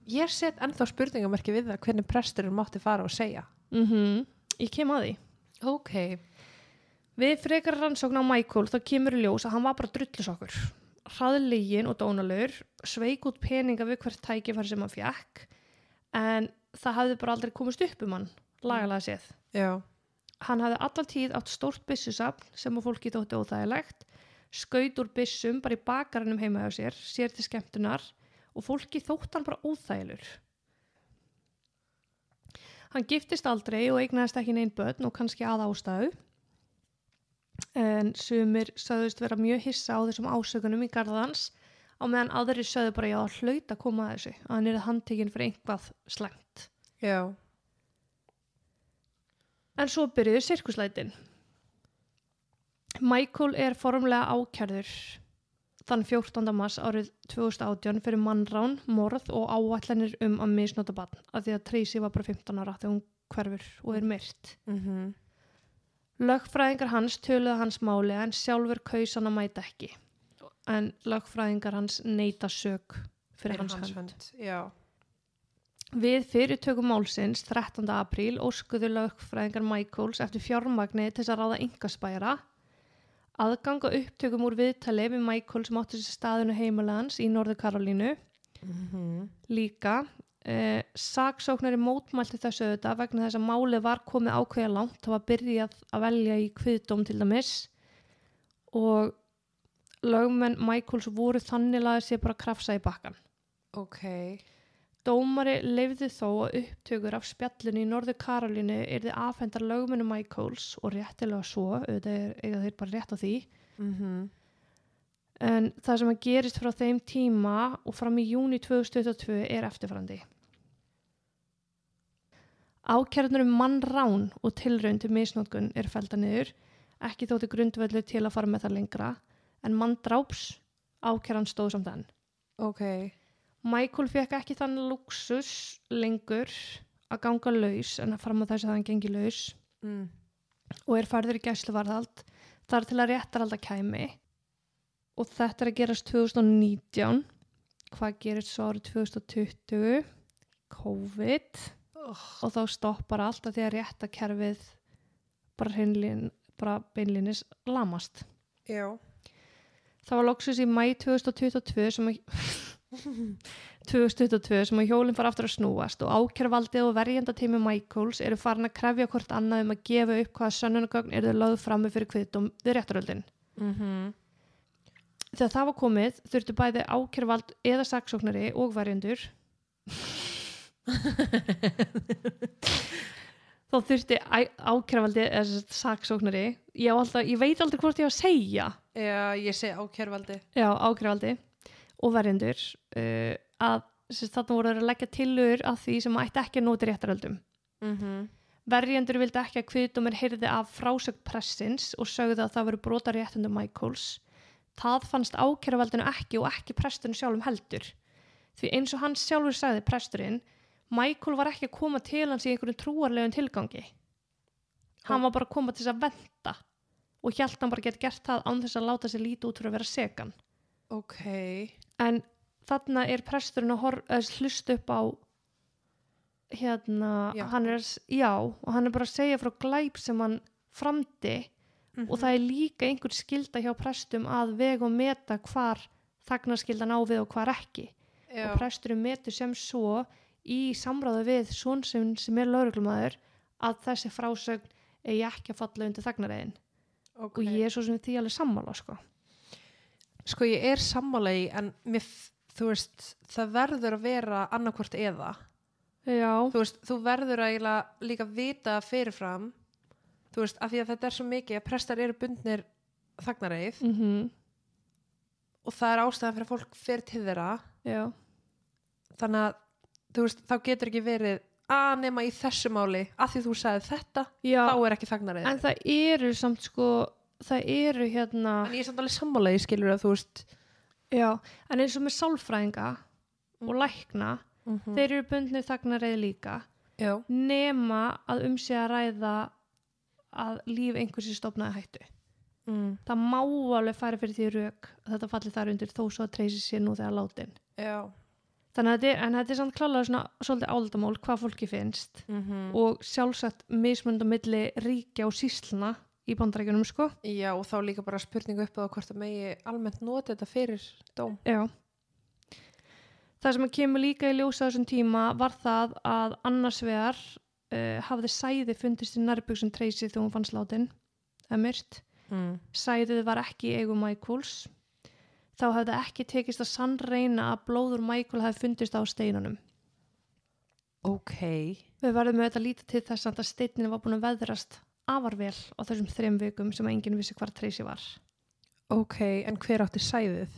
S2: Ég set ennþá spurningamarki við það hvernig presturinn mátti fara og segja
S1: Mm Ég kem að því.
S2: ok,
S1: Við frekar rannsókn á Michael þá kemur í ljós að hann var bara drullusokkur. Hraðlegin og dónalur, sveik út peninga við hvert tækifæri sem hann fjekk en það hafði bara aldrei komist upp um hann, lagalega séð.
S2: já,
S1: Hann hafði allar tíð átt stórt byssusafn sem að fólki þótti óþægilegt, skaut úr byssum bara í bakarannum heima hjá sér, sér til skemmtunar og fólki þótt hann bara óþægilur. Hann giftist aldrei og eignaðist ekki neinn börn og kannski að ástæðu. En sumir sögðust vera mjög hissa á þessum ásökunum í garðans á meðan aðri sögðu bara já að hlaut að koma að þessu, að hann er handtekinn fyrir einhvað slæmt.
S2: já
S1: En svo byrjuðu sirkuslætin. Michael er formlega ákjærður þann 14. mars árið 2018 fyrir mannrán, morð og áætlanir um að misnota bann af því að Tracy var bara 15 ára þegar hún hverfur og er myrt.
S2: mm
S1: Lögfræðingar hans töluðu hans máli en sjálfur kaus hann að mæta ekki. En lögfræðingar hans neita sög fyrir, hans, hönd.
S2: já,
S1: Við fyrirtökum málsins 13. apríl óskuðu lögfræðingar Michaels eftir fjármagni til þess að ráða yngaspæra. Aðganga upptökum úr viðtali við Michael sem átti sér staðinu heimilegans í Norður Karolínu.
S2: mm
S1: Líka, eh, saksóknari mótmælti þessu auðvitað vegna þess að málið var komið ákveða langt. Það var byrjað að velja í kviðdóm til dæmis og lögmenn Michaels voru þannig að sé bara krafsa í bakkan.
S2: ok
S1: Dómari leifði þó að upptökur af spjallinu í Norður Karolínu erði afhendar lögmennu Michaels og réttilega svo, auðvitað eiga þeir bara rétt á því.
S2: mm
S1: En það sem að gerist frá þeim tíma og fram í júni 2022 er eftirfærandi. Ákjærnur um mannrán og tilraun til misnótkun er felda niður, ekki þótti grundvöldu til að fara með það lengra, en manndráps ákjæran stóð samt enn.
S2: ok,
S1: Michael fekk ekki þann luxus lengur að ganga laus en að fram á þess að hann gengi laus
S2: mm.
S1: og er færður í gæsluvarðald þar til að réttaralda kæmi og þetta er að gerast 2019 hvað gerist svo árið 2020 COVID
S2: oh.
S1: og þá stoppar allt að því að réttakerfið bara hreinlín bara beinlínis lamast
S2: Já.
S1: það var loksus í mæ 2022 sem að 2022 sem að hjólinn fara aftur að snúast og ákjærvaldið og verjendatími Michaels eru farin að krefja hvort annað um að gefa upp hvaða sönnunagögn eru þau lögð frammi fyrir kviðdóm við réttaröldin.
S2: Mm
S1: Þegar það var komið þurftu bæði ákjærvald eða saksóknari og verjendur þá þurfti ákjærvaldi eða saksóknari ég, alltaf, ég veit aldrei hvort ég á að segja
S2: Já, ég segi ákjærvaldi.
S1: já, ákjærvaldi og verjendur uh, að þarna voru að leggja tilur að því sem ætti ekki að nóti réttaröldum
S2: Mm -hmm.
S1: verjendur vildi ekki að kviðdómur heyrði af frásögn pressins og sögðu að það veru brota réttundum Michaels. Það fannst ákjæruvaldinu ekki og ekki presturinn sjálfum heldur. Því eins og hann sjálfur sagði presturinn Michael var ekki að koma til hans í einhverjum trúarlegum tilgangi. Hann var bara að koma til þess að venda og hjælt hann bara gett gert það án þess að láta sér líti út fyrir að vera segan.
S2: Ok.
S1: en þarna er presturinn að að hlusta upp á hérna
S2: Já.
S1: hann er, já, og hann er bara að segja frá glæp sem hann framdi og það er líka einhver skilda hjá prestum að vega og meta hvar þagnarskildan á við og hvar ekki
S2: Já.
S1: og presturinn metur sem svo í samráðu við svon sem, er lauruglumæður að þessi frásögn eigi ekki að falla undir þagnareiðin
S2: ok.
S1: og ég er svo sem því alveg sammála sko.
S2: Sko ég er sammála í en mér, þú veist, það verður að vera annarkvort eða.
S1: já,
S2: Þú veist, þú verður að líka vita fyrirfram, þú veist, af því að þetta er svo mikið að prestar eru bundnir þagnareið
S1: mm
S2: og það er ástæðan fyrir að fólk fer til þeirra.
S1: Já.
S2: Þannig að, þú veist, þá getur ekki verið að nema í þessu máli að því þú sagði þetta,
S1: Já,
S2: þá er ekki þagnareið.
S1: en það eru samt sko, það eru hérna,
S2: En ég er samt alveg sammála í skilur að þú veist,
S1: já, en eins og með sálfræðinga og lækna,
S2: mm
S1: þeir eru bundnir þagnareið líka,
S2: já,
S1: nema að um sig að ræða að líf einhversi stofnaði hættu.
S2: mm.
S1: Það má alveg færa fyrir því rauk að þetta falli þar undir þó svo að treysi sér nú þegar látin.
S2: já,
S1: Þannig að þetta en þetta er samt klálega svona svolítið áldamál hvað fólki finnst.
S2: Mm
S1: og sjálfsagt mismund á milli ríkja og sísluna í bandarækjunum sko.
S2: já, og þá líka bara spurningu upp á hvort að megi almennt nota þetta fyrir dóm.
S1: Já. Það sem að kemur líka í ljósa þessum tíma var það að annars vegar uh, hafði sæði fundist í nærbuksum Tracy þegar hún fannst látin, það er myrt.
S2: Mm.
S1: Sæðið var ekki í eigu Michaels. Þá hafði ekki tekist að sannreina að blóður Michael hefði fundist á steinunum.
S2: Ok,
S1: Við verðum með þetta líta til þess að steinin var búin að veðrast afar vel á þessum þrem vikum sem enginn vissi hvar Tracy var.
S2: ok, en hver átti sæðið?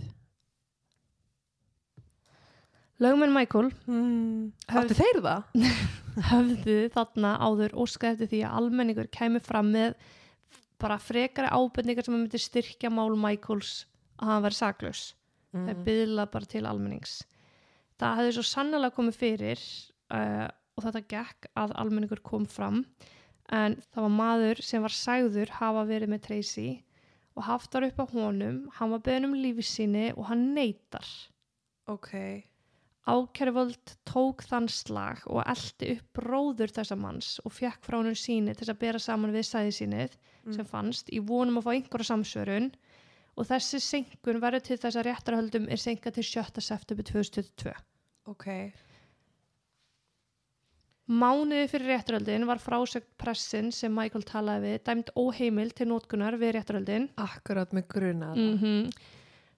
S1: Lögmenn Michael
S2: Mm. Áttu þeir það?
S1: höfðu þarna áður óskað eftir því að almenningur kemur fram með bara frekari ábyrningar sem myndi styrkja mál Michaels að hann verið saklaus. Það
S2: Mm.
S1: byðla bara til almennings. Það hefði svo sannlega komið fyrir uh, og þetta gekk að almenningur kom fram en það var maður sem var sagður hafa verið með Tracy og haft var upp á honum, hann var beðin um lífi síni og hann neytar.
S2: Ok,
S1: Ákæruvöld tók þann slag og eldi upp bróður þessa manns og fekk frá honum síni til að bera saman við sæði sínið sem fannst í vonum að fá einhverja samsvörun og þessi senkun verður til þess að réttarhöldum er senkað til 7. september 2022.
S2: ok,
S1: Mánuði fyrir réttarhöldin var frásögn pressin sem Michael talaði við dæmt óheimil til nótkunar við réttarhöldin.
S2: akkurat með gruna
S1: Mm
S2: mm.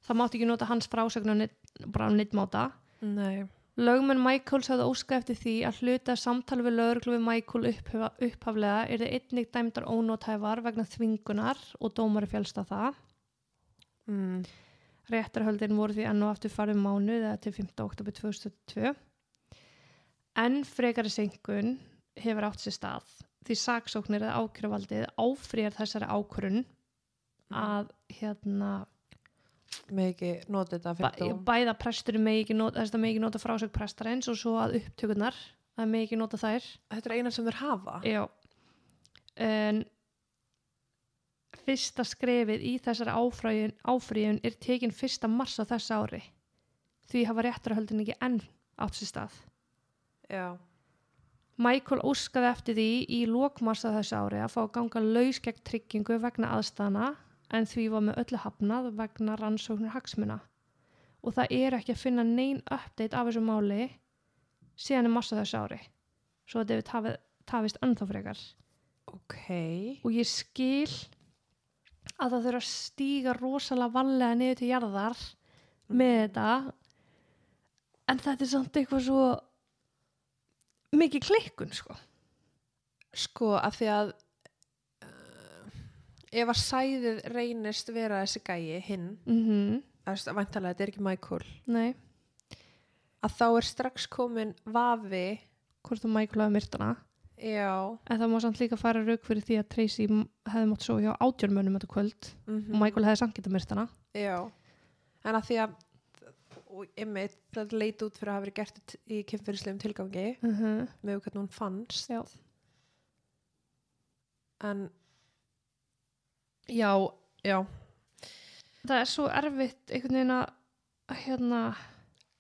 S1: Það mátti ekki nota hans frásögn á neitt- bara á neitt máta.
S2: Nei,
S1: Lögmenn Michaels hafði óskað eftir því að hluta samtal við lögreglu við Michael upphafa, upphaflega er þið einnig dæmdar ónótæfar vegna þvingunar og dómari fjálst að það.
S2: mm.
S1: Réttarhöldin voru því enn og aftur farið mánuð eða til 5. oktober 2022. En frekari senkun hefur átt sér stað því saksóknir eða ákjöruvaldið áfrýjar þessari ákvörun að hérna
S2: með ekki nota þetta
S1: bæ, bæða presturinn megi ekki nota, þess að megi ekki nota frásögn prestarins og svo að upptökunar að megi ekki nota þær.
S2: Þetta er eina sem þeir hafa.
S1: Já. En fyrsta skrefið í þessari áfrýjun, er tekin fyrsta mars á þessu ári. Því hafa réttarhöldin ekki enn átt sér stað.
S2: Já,
S1: Michael óskaði eftir því í lokmassa þessu ári að fá að ganga laus gegn tryggingu vegna aðstæðana en því var með öllu hafnað vegna rannsóknir hagsmuna. Og það er ekki að finna nein update af þessu máli síðan er massa þessu ári. Svo að David hafi, tafist ennþá frekar.
S2: Ok.
S1: Og ég skil að það þurfa að stíga rosalega vallega niður til jarðar með þetta. En þetta er samt eitthvað svo mikið klikkun sko.
S2: Sko að því að uh, ef að sæðið reynist vera þessi gæi hinn
S1: mm
S2: að væntalega þetta er ekki Michael
S1: nei,
S2: að þá er strax komin vafi
S1: hvort þú Michael hafi myrtana.
S2: Já.
S1: En það má samt líka fara rauk fyrir því að Tracy hefði mátt svo hjá átjörnmönnum þetta kvöld.
S2: Mm
S1: og Michael hefði samt getað myrtana.
S2: Já. En að því að og einmitt, það leit út fyrir að hafa verið gert í kynferðislegum tilgangi
S1: uh -huh.
S2: með hvernig hún fannst.
S1: Já.
S2: en já, já.
S1: Það er svo erfitt einhvern veginn að hérna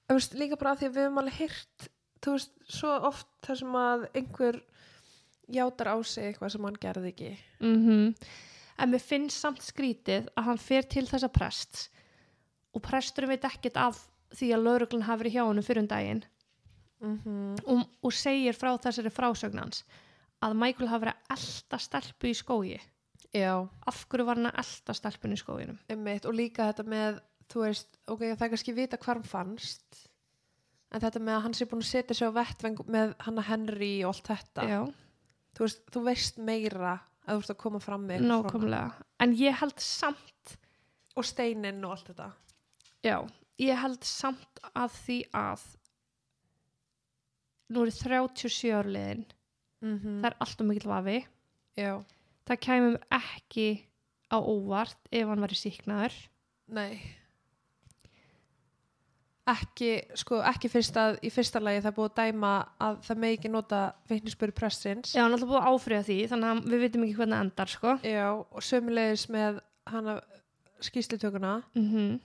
S2: veist, líka bara því að við höfum alveg hýrt þú veist, svo oft þar sem að einhver játar á sig eitthvað sem hann gerði ekki.
S1: Mm en mér finnst samt skrítið að hann fer til þessa prests og presturinn veit ekkert af því að lauruglan hafi verið hjá honum fyrir um daginn.
S2: Mm -hmm.
S1: og, og segir frá þessari frásögnans að Michael hafi verið að elda stelpu í skógi.
S2: Já,
S1: af hverju var hann að elda stelpun í skóginum?
S2: Einmitt og líka þetta með, veist, ok, það er kannski vita hvar hann fannst en þetta með að hann sé búin að setja sig á vettveng með hanna Henry og allt þetta. Þú veist, þú veist meira að þú ert að koma fram með
S1: nákvæmlega. En ég held samt
S2: og steinin og allt þetta.
S1: Já, ég held samt að því að nú er 37 árliðin
S2: mm -hmm.
S1: það er alltaf mikill vafi.
S2: Já,
S1: það kæmum ekki á óvart ef hann væri síknaður
S2: nei. Ekki, sko, ekki fyrst að í fyrsta lagi það er búið að dæma að það megi ekki nota veitnisböru pressins
S1: já, hann er alltaf búið að áfriða því þannig að við veitum ekki hvernig það endar sko.
S2: Já, og sömulegis með hana skýslutökuna
S1: mm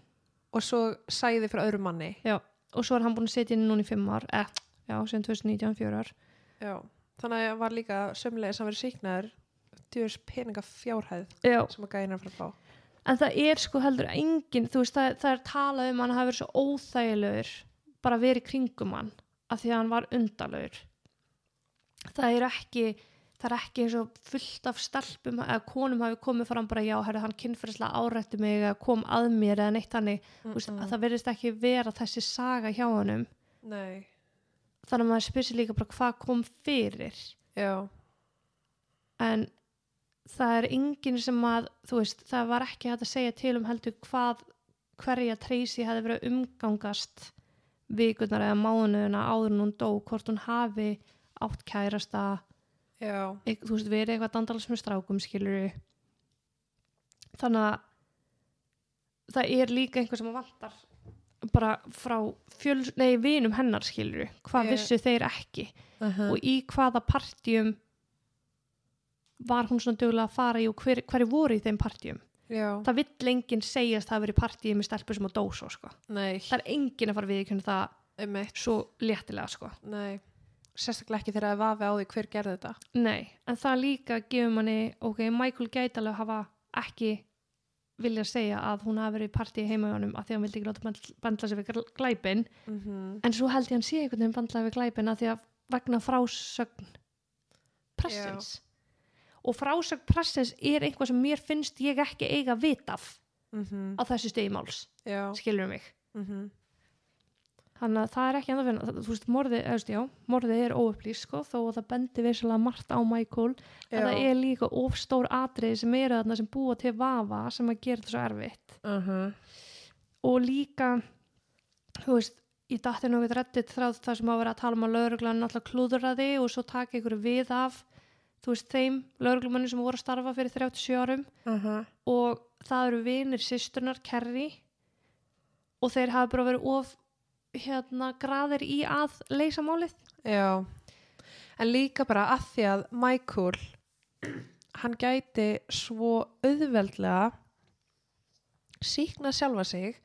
S2: og svo sæði frá öðrum manni.
S1: Já, og svo er hann búin að setja inn núna í fimm ár eh, já, sem 2019, fjóru ár.
S2: Já, þannig að var líka sömulegis að vera síknaður djurs peninga fjárhæð
S1: já.
S2: sem að gæna frá að fá.
S1: En það er sko heldur engin veist, það, það er talað um að hann hafi verið svo óþægilegur bara verið kringum hann af því að hann var undalögur það er ekki það er ekki eins og fullt af stelpum eða konum hafi komið fram bara já, herri, hann kynferðislega árætti mig eða kom að mér eða neitt hannig mm að það verðist ekki vera þessi saga hjá honum.
S2: Nei,
S1: þannig að maður spyrir sig líka bara hvað kom fyrir.
S2: Já,
S1: en það er enginn sem að þú veist, það var ekki hægt að segja til um heldur hvað hverja Tracy hefði verið umgangast vikunar eða mánuðuna áður en hún dó, hvort hún hafi átt kærasta eit- þú veist, verið eitthvað dandalast með strákum skilur þannig að það er líka einhver sem að vantar bara frá fjöl, nei, vinum hennar skilur hvað
S2: Ég-
S1: vissu þeir ekki?
S2: Uh -huh.
S1: og í hvaða partjum var hún svona duglega að fara í og hver, hverju voru í þeim partjum
S2: Já,
S1: það vill enginn segjast það að vera í partíi með stelpur sem að dósa sko.
S2: nei,
S1: það er enginn að fara við ekki það
S2: einmitt,
S1: svo léttilega sko.
S2: nei Sérstaklega ekki þegar það er vafi á því hver gerði þetta.
S1: Nei, en það líka gefur manni ok, Michael gæti alveg hafa ekki vilja segja að hún hafi verið í partíi heima hjá honum að því að hann vildi ekki láta band- bandla sig við gl- glæpin
S2: mm -hmm.
S1: en svo held ég hann sé einhvern veginn bandlaði við glæpin að því að vegna frásögn pressins. Og frásögn pressins er eitthvað sem mér finnst ég ekki eiga vit af
S2: Mm -hmm.
S1: á þessu stegi máls,
S2: Já.
S1: Skilur mig?
S2: Mm -hmm.
S1: Þannig að það er ekki ennþá finna þú veist, morðið, veist, já, morðið er óupplýst sko, þó að það bendi vissulega margt á Michael en það er líka ofstór atriði sem eru þarna sem búa til vafa sem að gera þetta svo erfitt
S2: uh -huh.
S1: og líka þú veist, ég dætti nú eitthvað reddit þráð þar sem að vera að tala um að lauruglan náttúrulega klúðraði og svo taka ykkur við af þú veist, þeim lauruglumunni sem voru að starfa fyrir 37 árum
S2: Uh -huh.
S1: og það eru vinir sýsturnar Kerry og þeir hafa bara verið of hérna graðir í að leysa málið
S2: Já, en líka bara að því að Michael, hann gæti svo auðveldlega síkna sjálfa sig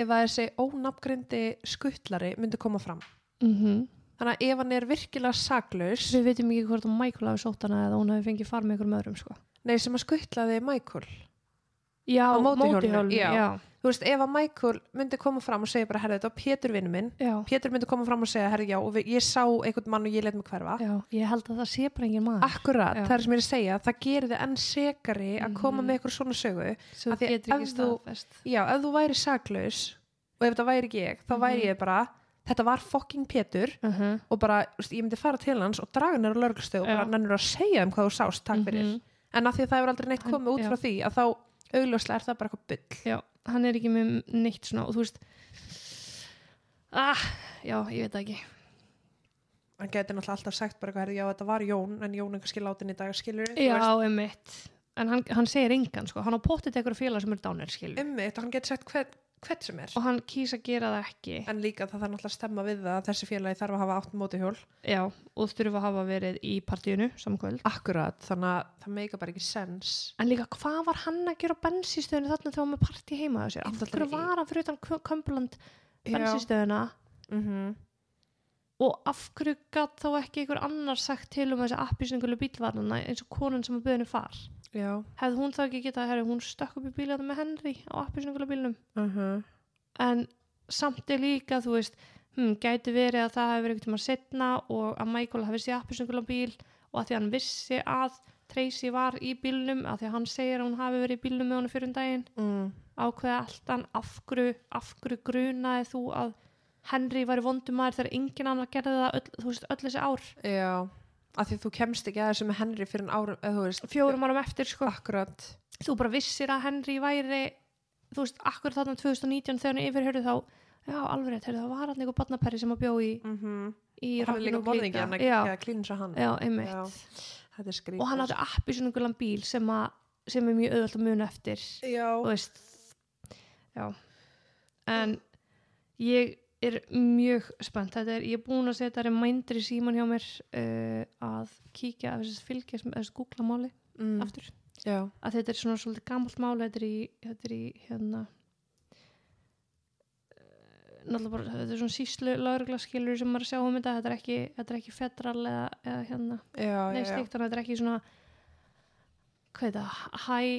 S2: ef að þessi ónafngrindi skuttlari myndi koma fram.
S1: mm -hmm.
S2: þannig að ef hann er virkilega saklaus
S1: við veitum ekki hvort að Michael hafi sótt hana eða hún hafi fengið far með einhverjum öðrum sko.
S2: nei, sem að skuttlaði Michael
S1: já,
S2: Á já, þú veist, ef að Michael myndi koma fram og segja bara, herri, þetta var Pétur vinnu minn
S1: já,
S2: Pétur myndi koma fram og segja, herri, já, og við, ég sá einhvern mann og ég let mig hverfa
S1: já, ég held að það sé bara engin maður
S2: Akkurat,
S1: Já.
S2: það er sem ég er að segja, það gerir þið enn sekari að koma
S1: Mhm.
S2: með eitthvað svona sögu
S1: sem
S2: af því að ef þú- Já, ef þú væri saklaus og ef þetta væri ekki ég, þá væri
S1: Mhm.
S2: ég bara þetta var fucking Pétur
S1: uh -huh.
S2: og bara, veist, ég myndi fara til hans og draga hann á lörglustöð og bara nennur að segja um hvað þú sást, takk fyrir
S1: Mhm.
S2: en að því að það hefur aldrei neitt komið út frá því að þá augljóslega er það bara eitthvað byll
S1: já, hann er ekki með neitt svona og þú veist ah, já, ég veit það ekki.
S2: Hann getur náttúrulega alltaf sagt bara eitthvað, já, þetta var Jón en Jón er kannski látin í dag, skilur
S1: já, einmitt. En hann, hann segir engan sko, hann á pottit eitthvað félag sem er dánir skilur
S2: ummitt og hann getur sagt hvert, hvert sem er.
S1: Og hann kýsa að gera það ekki.
S2: En líka það þarf náttúrulega að stemma við það að þessi félagi þarf að hafa átt mótihjól.
S1: Já, og þurfa að hafa verið í partíinu samkvöld
S2: akkurat, þannig að það meika bara ekki sens
S1: en líka hvað var hann að gera á bensístöðinu þarna þegar hann var með partí heima á sér? Af hverju var hann fyrir utan Kömbuland bensístöðina
S2: mm
S1: og af hverju gatt þá ekki einhver annar sagt til um þessi appisningulu bílvarnana eins og konan sem að byrðinu far?
S2: Já,
S1: hefði hún þá ekki getað, herri, hún stökk upp í bílana með Henry á appisningulu bílnum?
S2: Uh
S1: en samt er líka, þú veist hm, gæti verið að það hefði verið einhvern tíma setna og að Michael hafi séð appisningulu bíl og að því að hann vissi að Tracy var í bílnum, að því að hann segir að hún hafi verið í bílnum með honum fyrir um daginn
S2: mm.
S1: ákveða alltaf af hverju, af hverju grunaði þú að Henry var í vondum maður þegar enginn annar gerði það öll, þú veist, öll þessi ár.
S2: Já, af því þú kemst ekki að þessu með Henry fyrir en árum, eða þú veist
S1: fjórum árum eftir sko.
S2: akkurat,
S1: þú bara vissir að Henry væri þú veist, akkur þarna 2019 þegar hann yfirhörðu þá já, alveg rétt, það var hann einhver barnaperri sem að bjó í,
S2: mm
S1: í
S2: og hann er líka
S1: Rock'n'Roll
S2: morðingi hann
S1: já,
S2: svo hann.
S1: Já, einmitt.
S2: Já,
S1: og hann átti appi svona gulan bíl sem, að, sem er mjög auðvöld að muna eftir.
S2: Já,
S1: þú veist já. En ég er mjög spennt. Þetta er, ég er búin að setja reminder í síman hjá mér uh, að kíkja, að þess að fylgja að þess googla máli
S2: mm,
S1: aftur.
S2: Já,
S1: að þetta er svona svolítið gamalt máli þetta er í, þetta er í hérna eh, náttúrulega bara, þetta er svona síslu laurugla skilur sem maður að sjá um þetta þetta er ekki, þetta er ekki federal eða, eða hérna,
S2: já,
S1: nei
S2: já, já.
S1: slíkt þannig að þetta er ekki svona hvað er það, high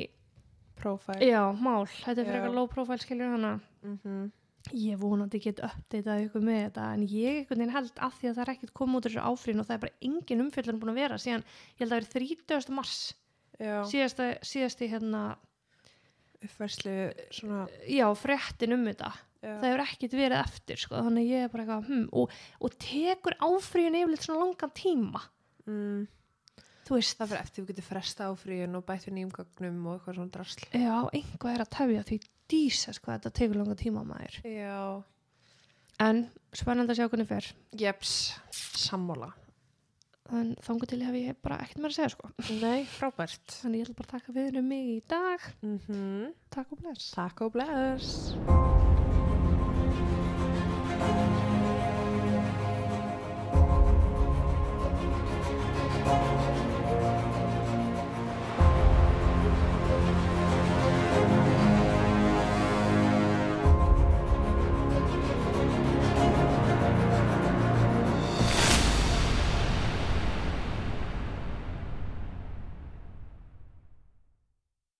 S2: profile.
S1: Já, mál, þetta er
S2: Já.
S1: eitthvað low profile skilur hana.
S2: Mm
S1: ég vonandi get uppdeitað ykkur með þetta en ég einhvern veginn held að því að það er ekkert komið út úr þessu áfrín og það er bara engin umfjöldun búin að vera síðan, ég held að það er 30. mars.
S2: Já,
S1: síðasta, síðasti hérna
S2: uppværslu svona
S1: já, fréttin um þetta.
S2: Já,
S1: það hefur ekkert verið eftir sko, þannig ég er bara eitthvað hm, og, og tekur áfríun yfirleitt svona langan tíma?
S2: Mm,
S1: þú veist,
S2: það fyrir eftir þú getur fresta áfríun og bætt við nýjum gögnum og eitthvað svona drasl.
S1: Já, einhvað er að tefja því dísas hvað þetta tekur langan tíma maður.
S2: Já,
S1: en spennandi að sjá hvernig fer.
S2: Jeps, sammála.
S1: En þangu til hef ég bara ekkert meira að segja sko.
S2: Nei, frábært.
S1: Þannig ég ætla bara að taka við um mig í dag.
S2: Mm
S1: takk og bless.
S2: Takk og bless